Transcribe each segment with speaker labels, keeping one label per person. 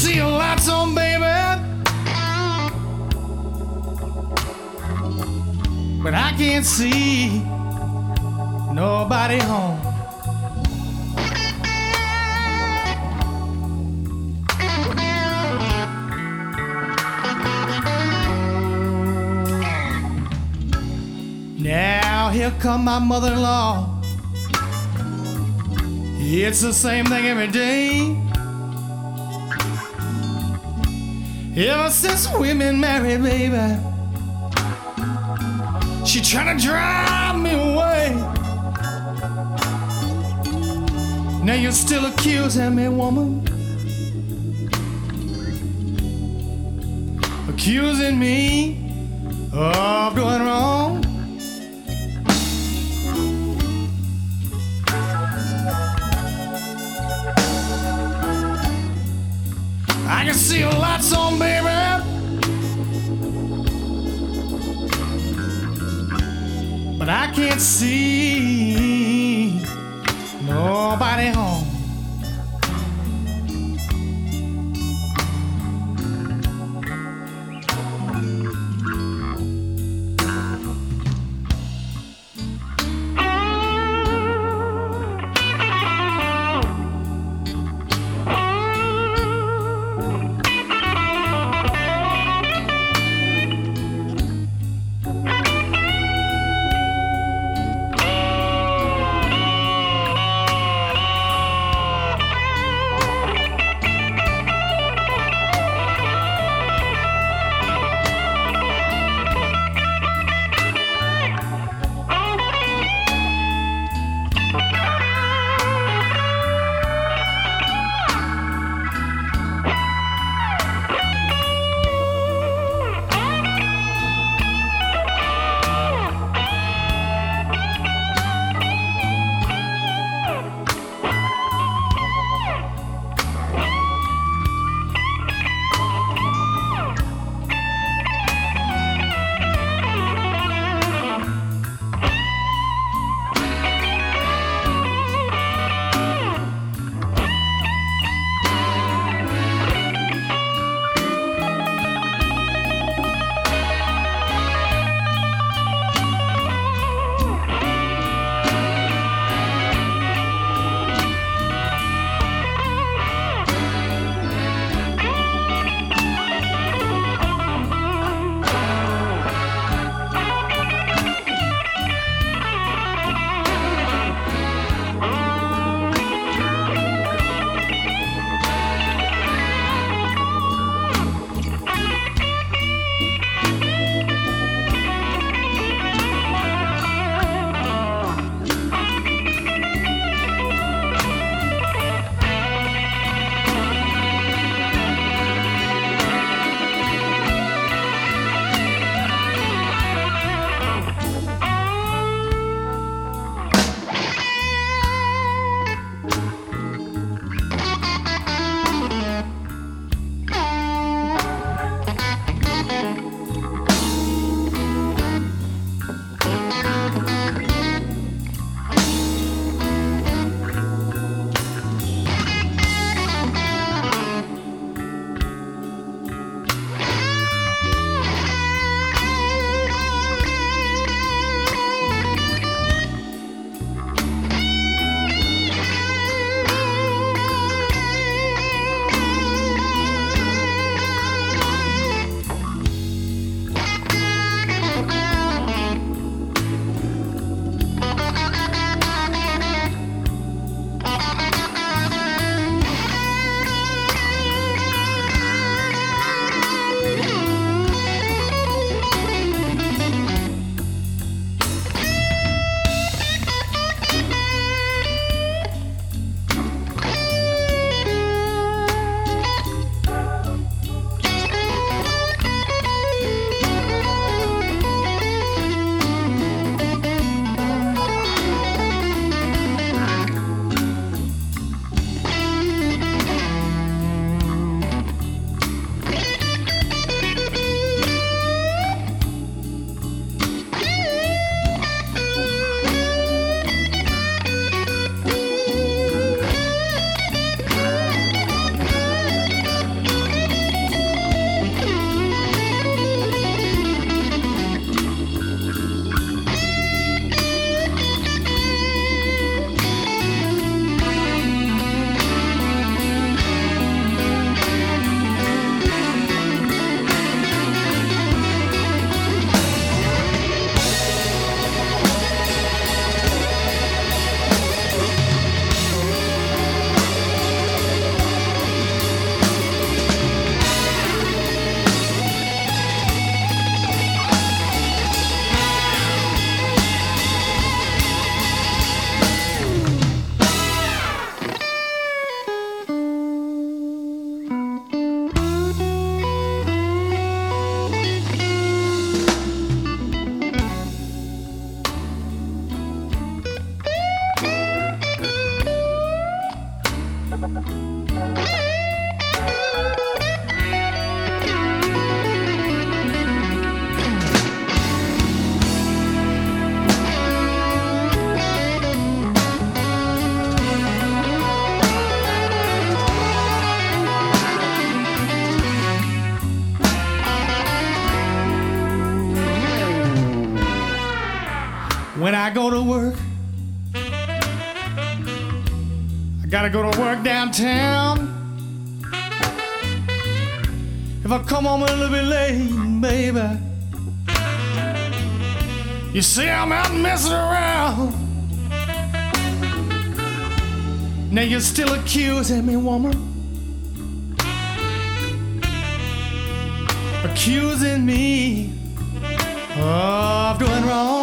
Speaker 1: See your lights on, baby. But I can't see nobody home. Now here come my mother-in-law. It's the same thing every day. Ever since been married, baby, she trying to drive me away. Now you're still accusing me, woman. Accusing me of doing wrong. I can see your lights on, baby. But I can't see nobody home. Downtown. If I come home a little bit late, baby, you see I'm out messing around. Now you're still accusing me, woman. Accusing me of doing wrong.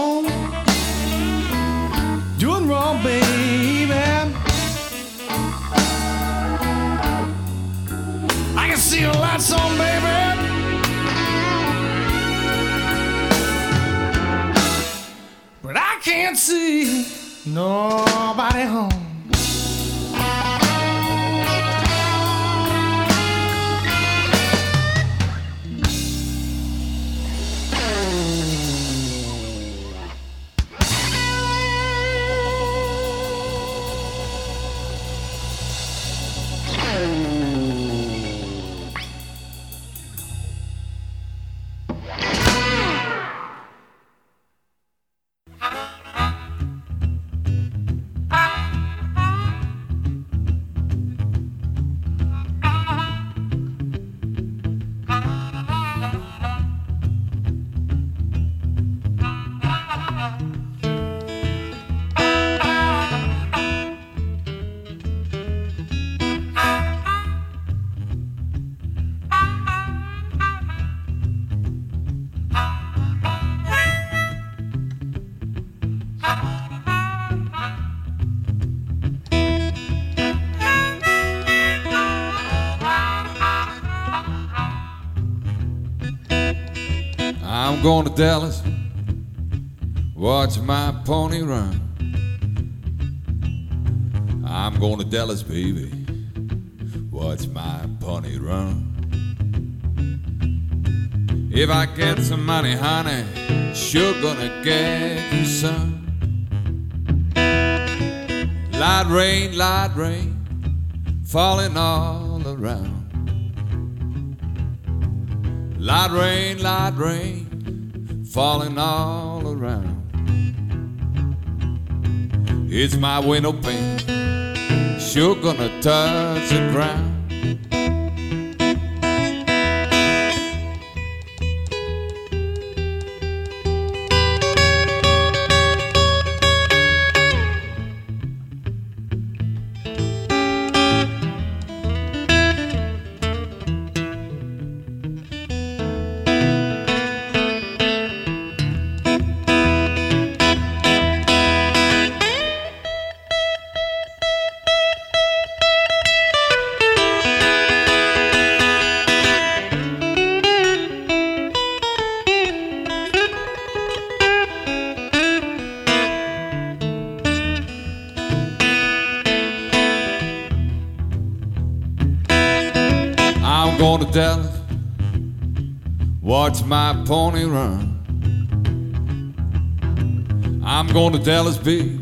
Speaker 1: See nobody home.
Speaker 2: I'm going to Dallas, watch my pony run. I'm going to Dallas, baby, watch my pony run. If I get some money, honey, sure gonna get you some. Light rain, light rain, falling all around. Light rain, light rain, falling all around. It's my window pane, sure gonna touch the ground. Run. I'm going to Dallas, baby,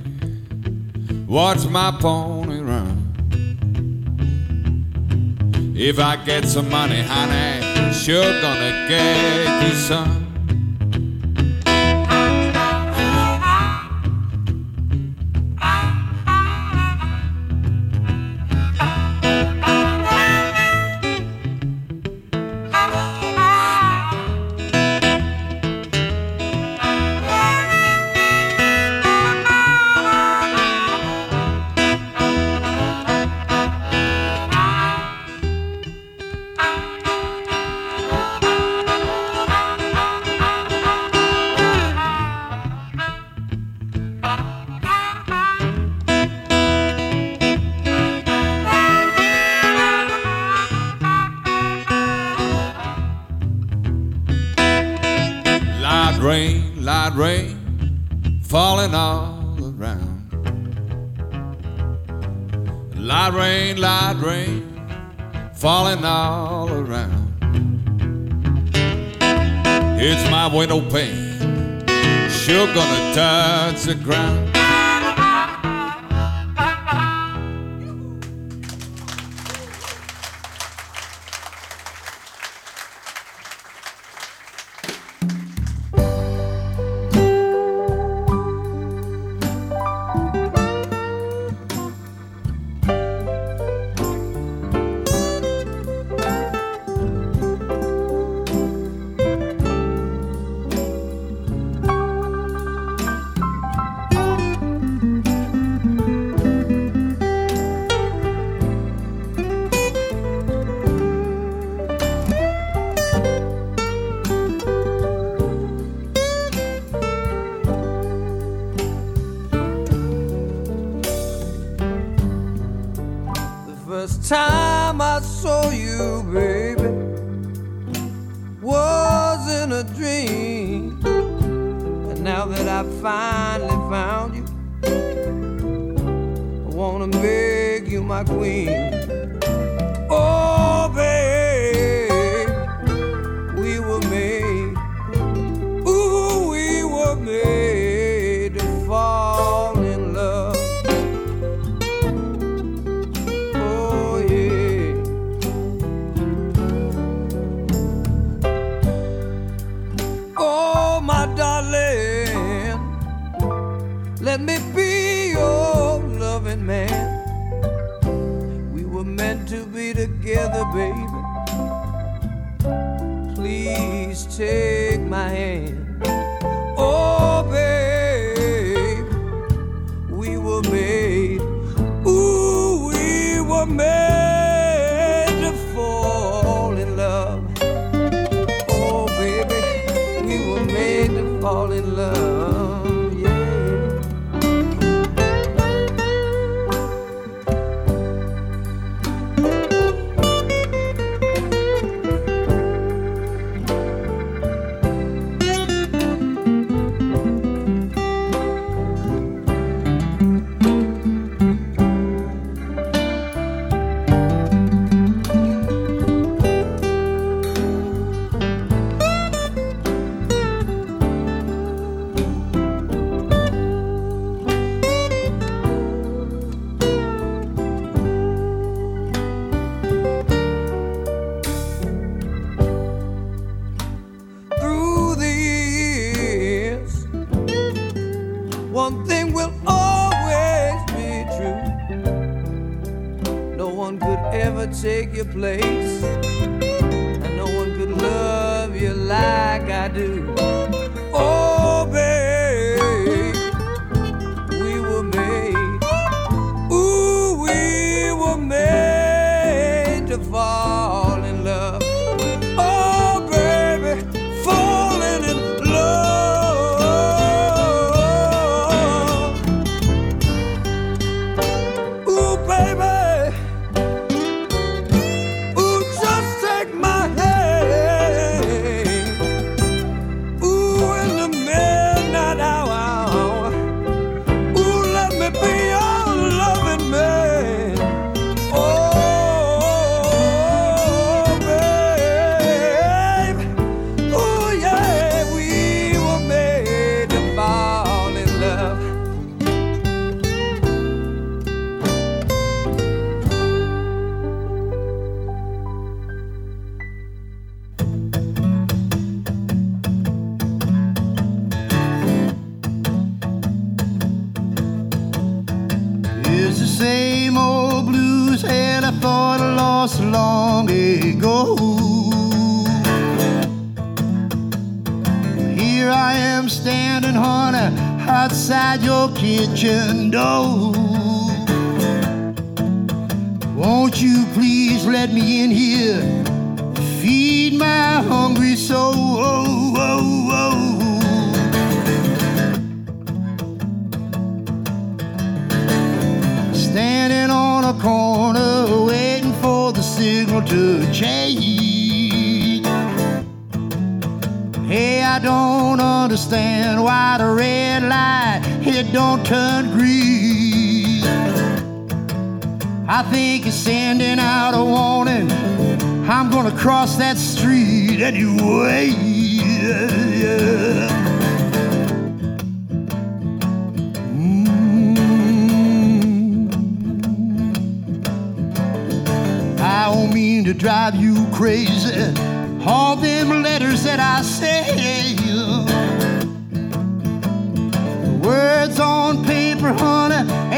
Speaker 2: watch my pony run. If I get some money, honey, sure gonna get you some. Around. Light rain, light rain, falling all around. It's my window pane, sure gonna touch the ground.
Speaker 3: to be together, baby. Please take my hand.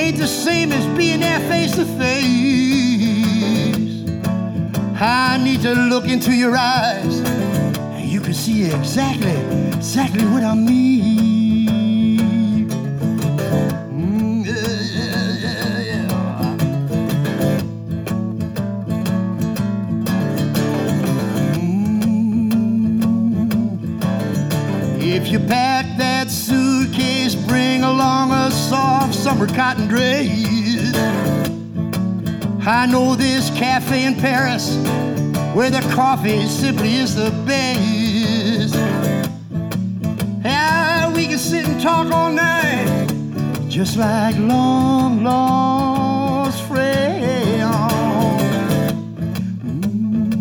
Speaker 4: ain't the same as being there face to face. I need to look into your eyes, and you can see exactly, exactly what I mean. Mm, yeah, yeah, yeah. Mm. If you pass summer cotton dress. I know this cafe in Paris where the coffee simply is the best. Yeah, we can sit and talk all night, just like long lost friends. Mm.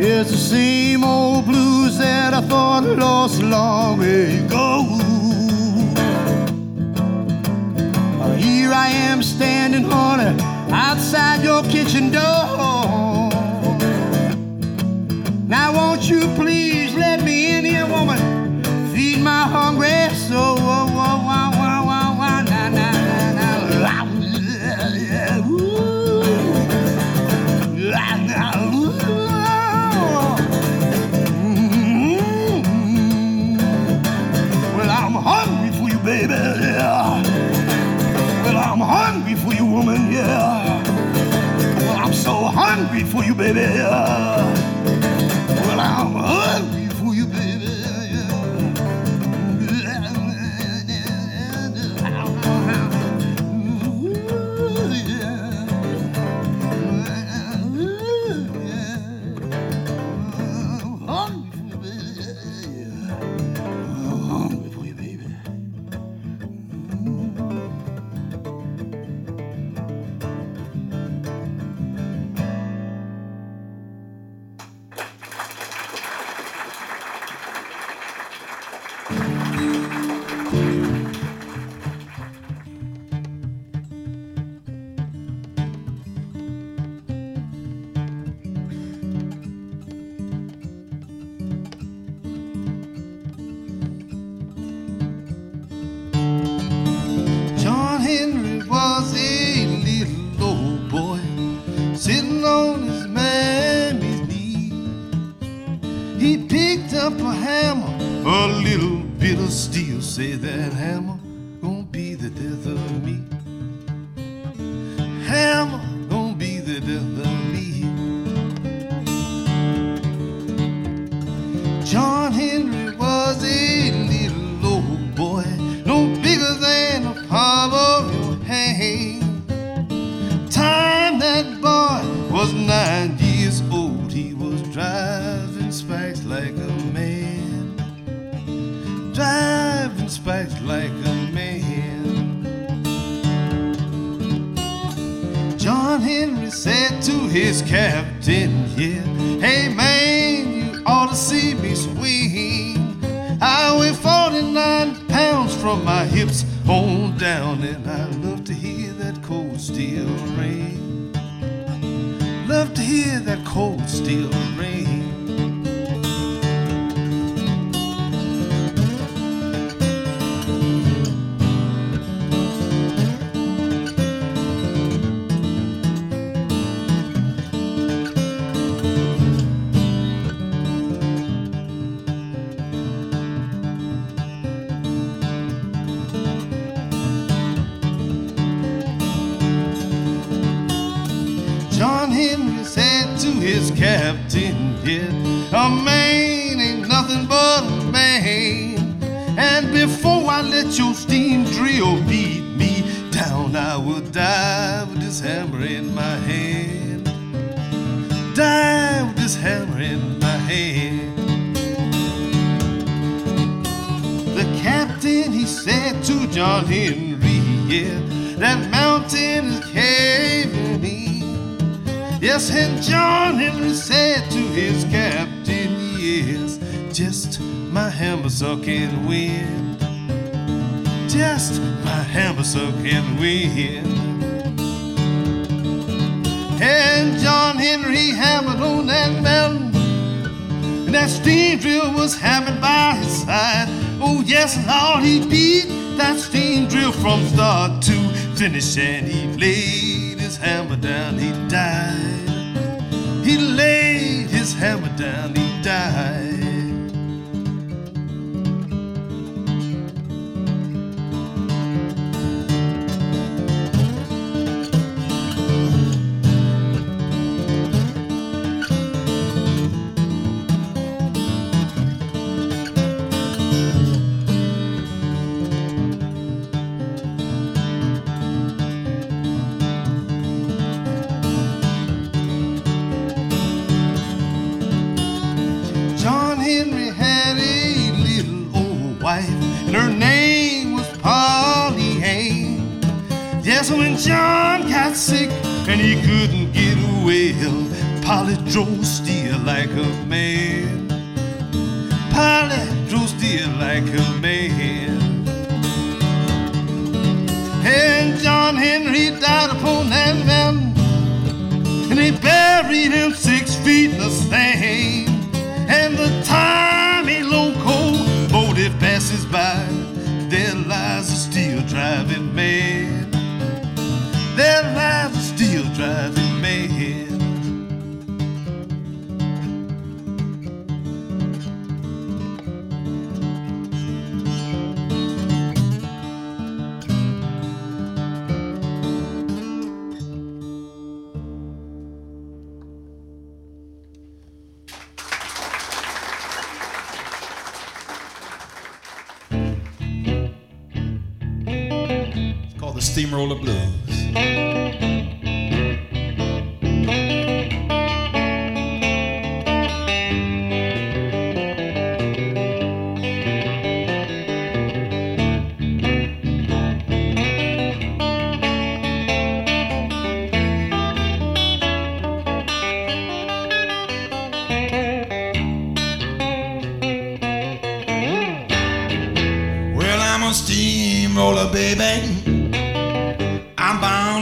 Speaker 4: It's the same old blues that I thought I lost long ago. Here I am standing on it outside your kitchen door. Now, won't you please let me in here, woman? Feed my hungry for you, baby.
Speaker 5: still rings. finnish and he. Drove still like a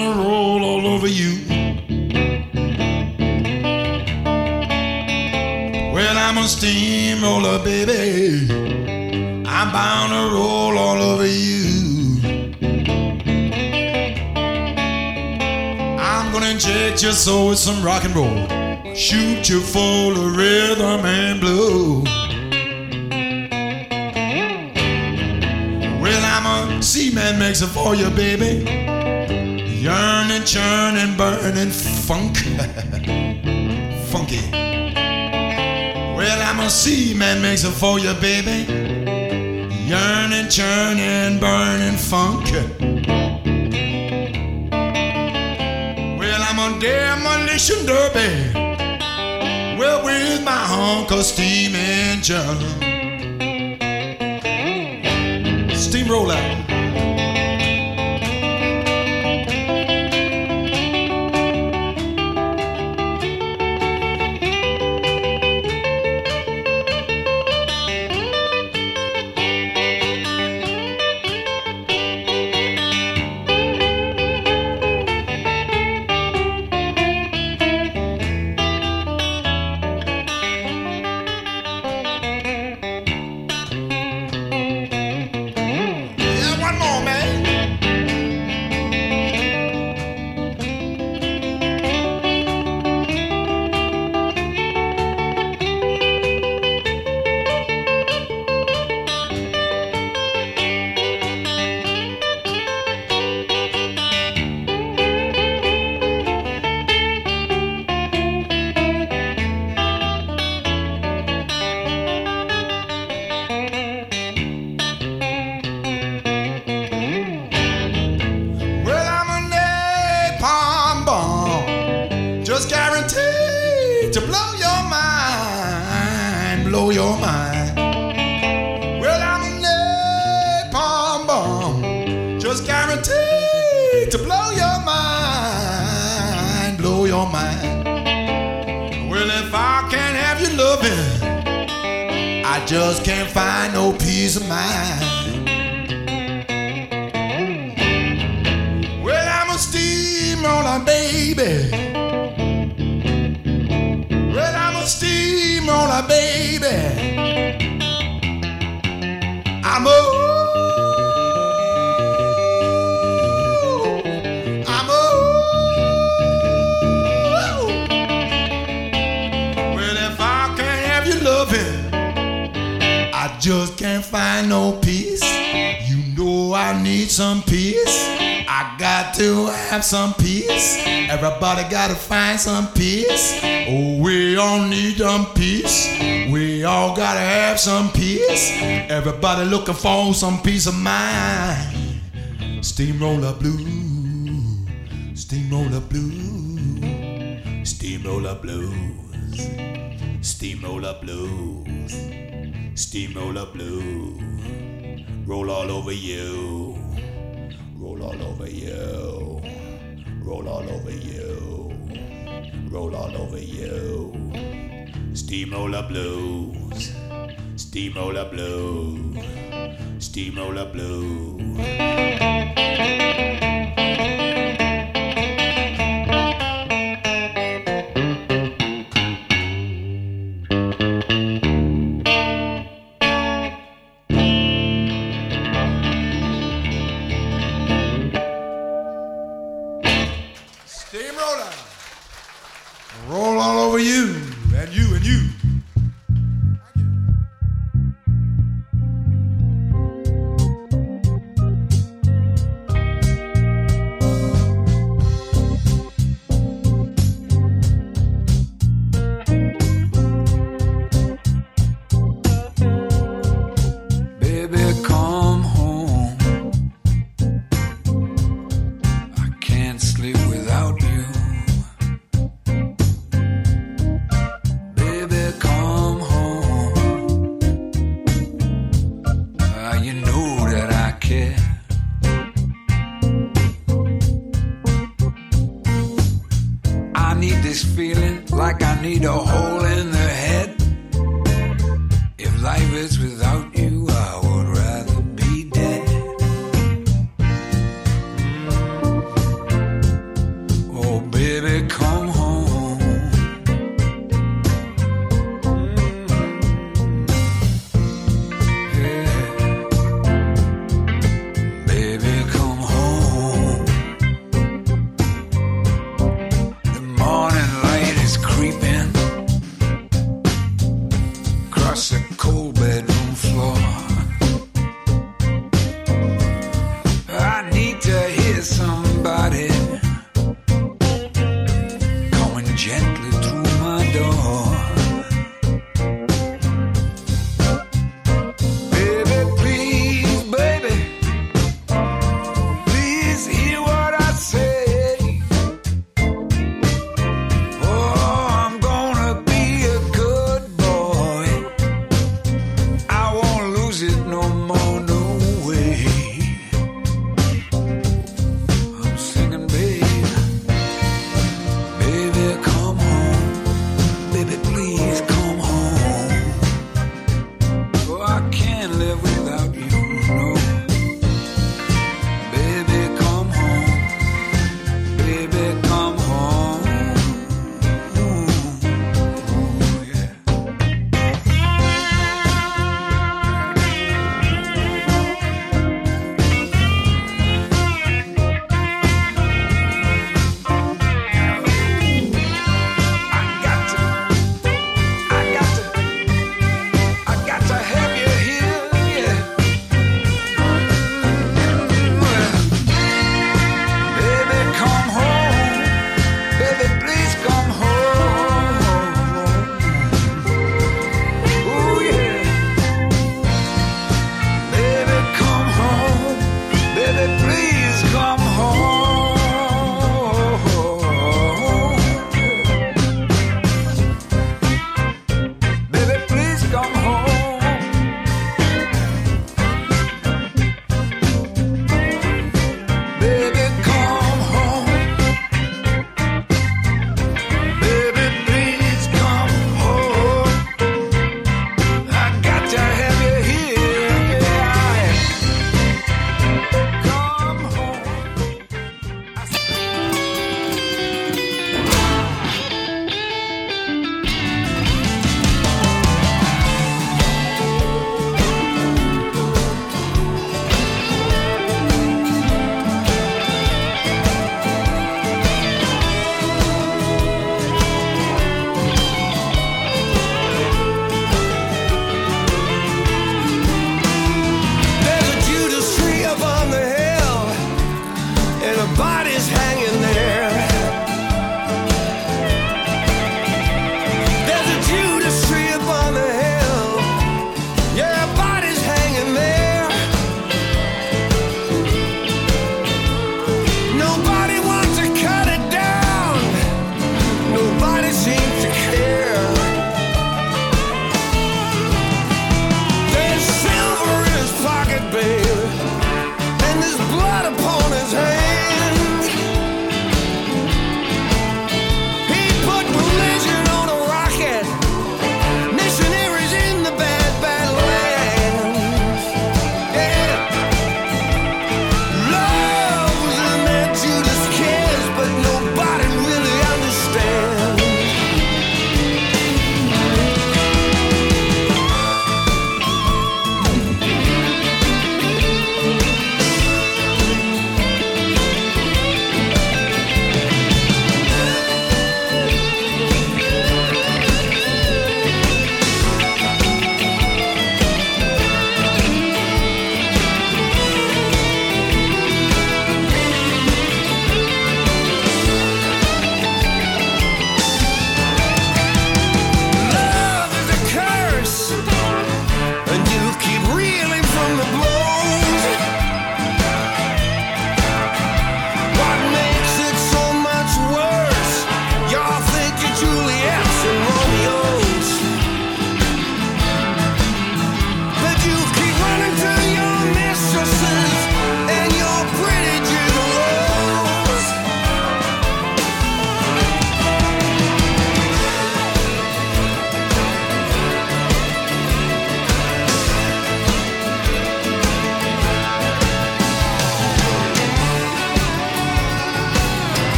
Speaker 6: To roll all over you. Well, I'm a steamroller, baby. I'm bound to roll all over you. I'm gonna inject your soul with some rock and roll. Shoot you full of rhythm and blues. Well, I'm a seaman mixer for you, baby. Yearning, churning, burning funk. Funky. Well, I'm a seaman mixer for you, baby. Yearning, churning, burning funk. Well, I'm a demolition derby. Well, with my Uncle Steam Engine. Steamroller. To blow your mind, blow your mind. Well, I'm a napalm bomb, just guaranteed to blow your mind, blow your mind. Well, if I can't have you loving, I just can't find no peace of mind. Well, I'm a steamroller, baby. Some peace. I got to have some peace. Everybody gotta find some peace. Oh, we all need some peace. We all gotta have some peace. Everybody looking for some peace of mind. Steamroller blue, steamroller blue, steamroller blues, steamroller blues, steamroller blue. Roll all over you, Roll all over you.
Speaker 7: Roll all over you. Roll all over you. Steamroller blues. Steamroller blues. Steamroller blues.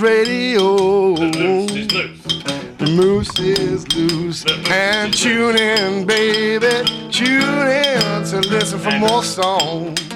Speaker 8: Moose Radio. The moose is loose. And tune in, baby. Tune in to listen for more songs.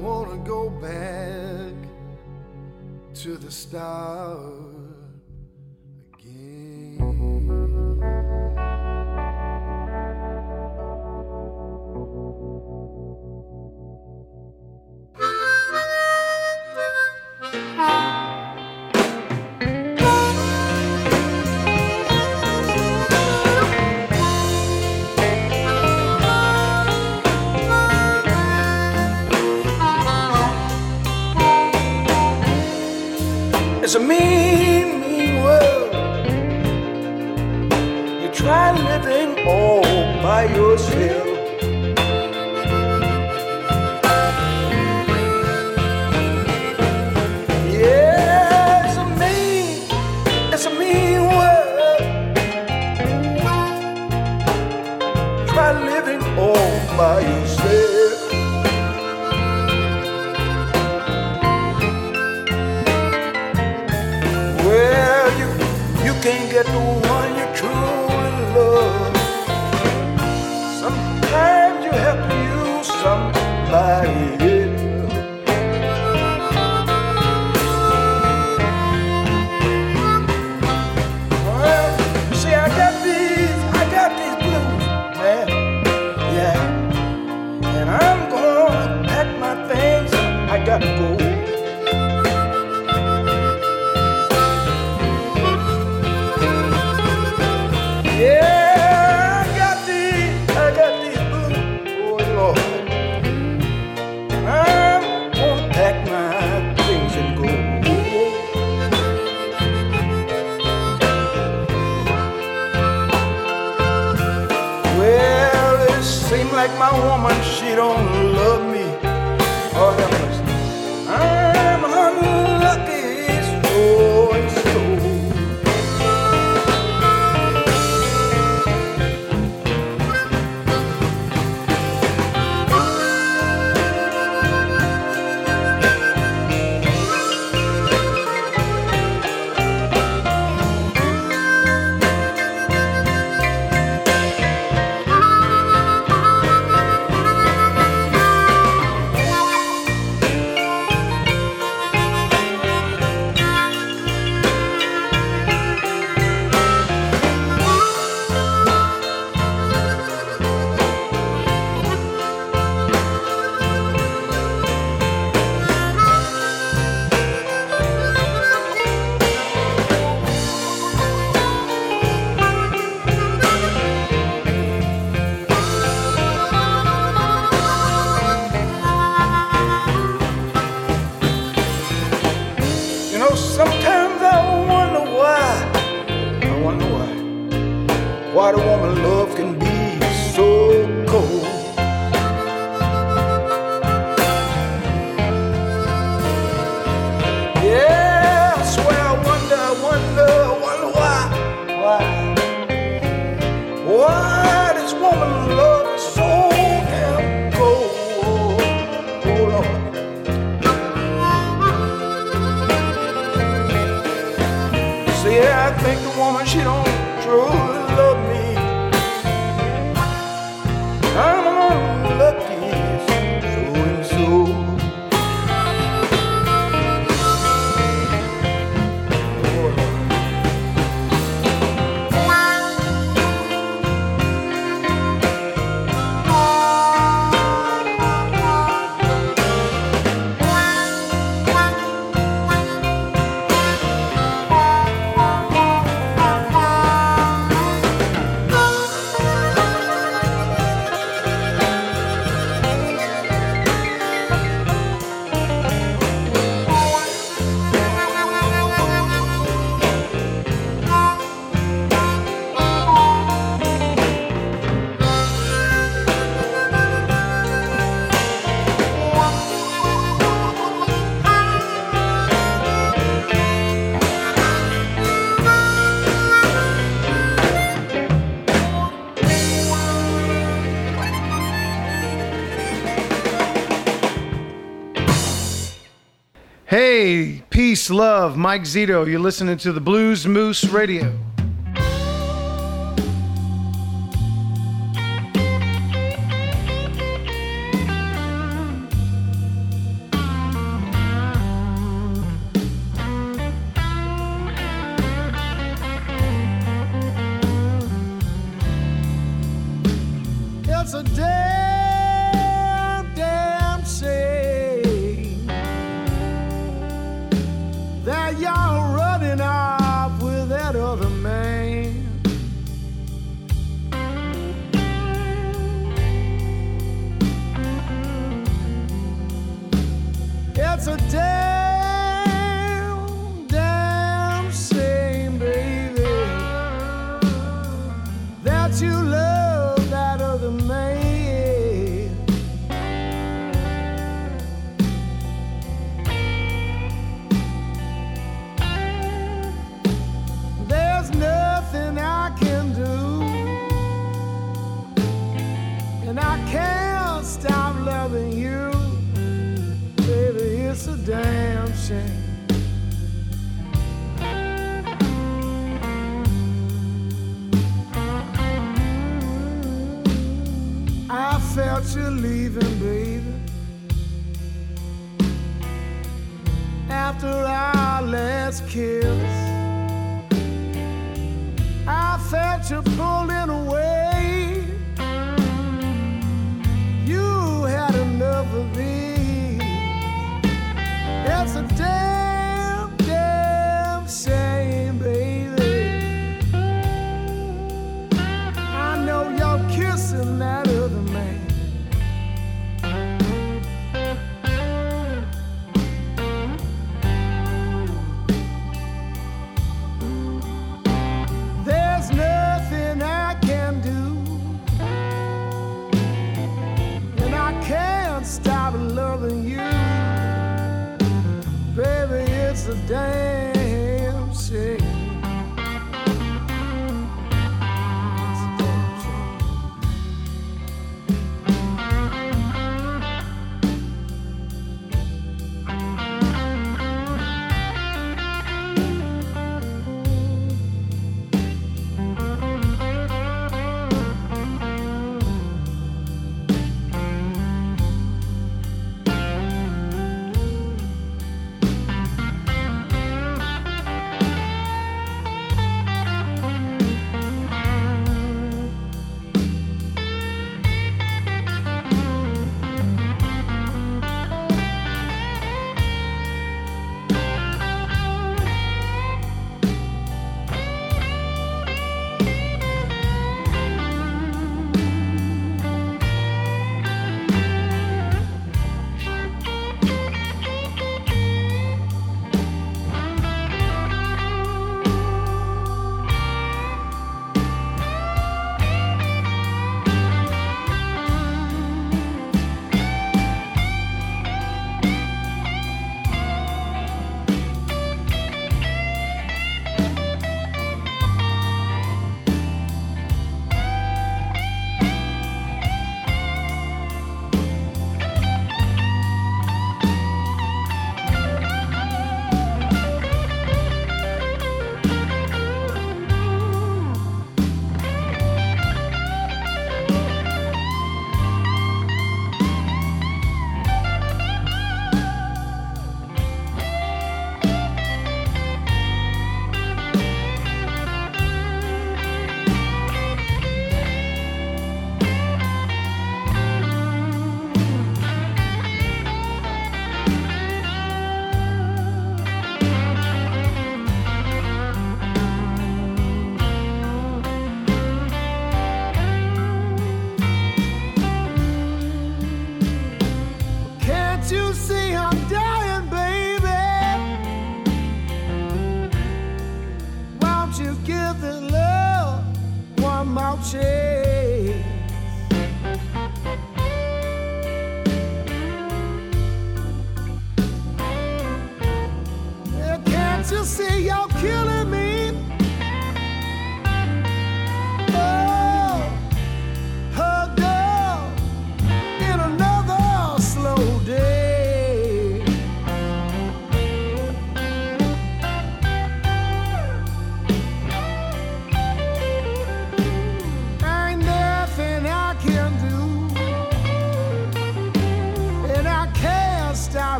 Speaker 9: wanna go back to the start.
Speaker 10: It's a mean, mean world. You try living all by yourself. Seem like my woman, she don't love me.
Speaker 11: Peace, love, Mike Zito. You're listening to the Blues Moose Radio.
Speaker 9: It's a day. you're leaving, baby. After our last kiss, I felt your. day.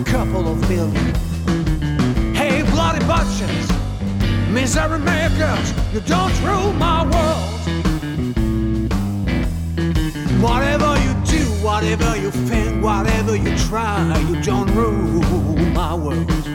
Speaker 12: A couple of million? Hey, bloody butchers, misery makers, you don't rule my world. Whatever you do, whatever you think, whatever you try, you don't rule my world.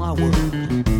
Speaker 12: My world.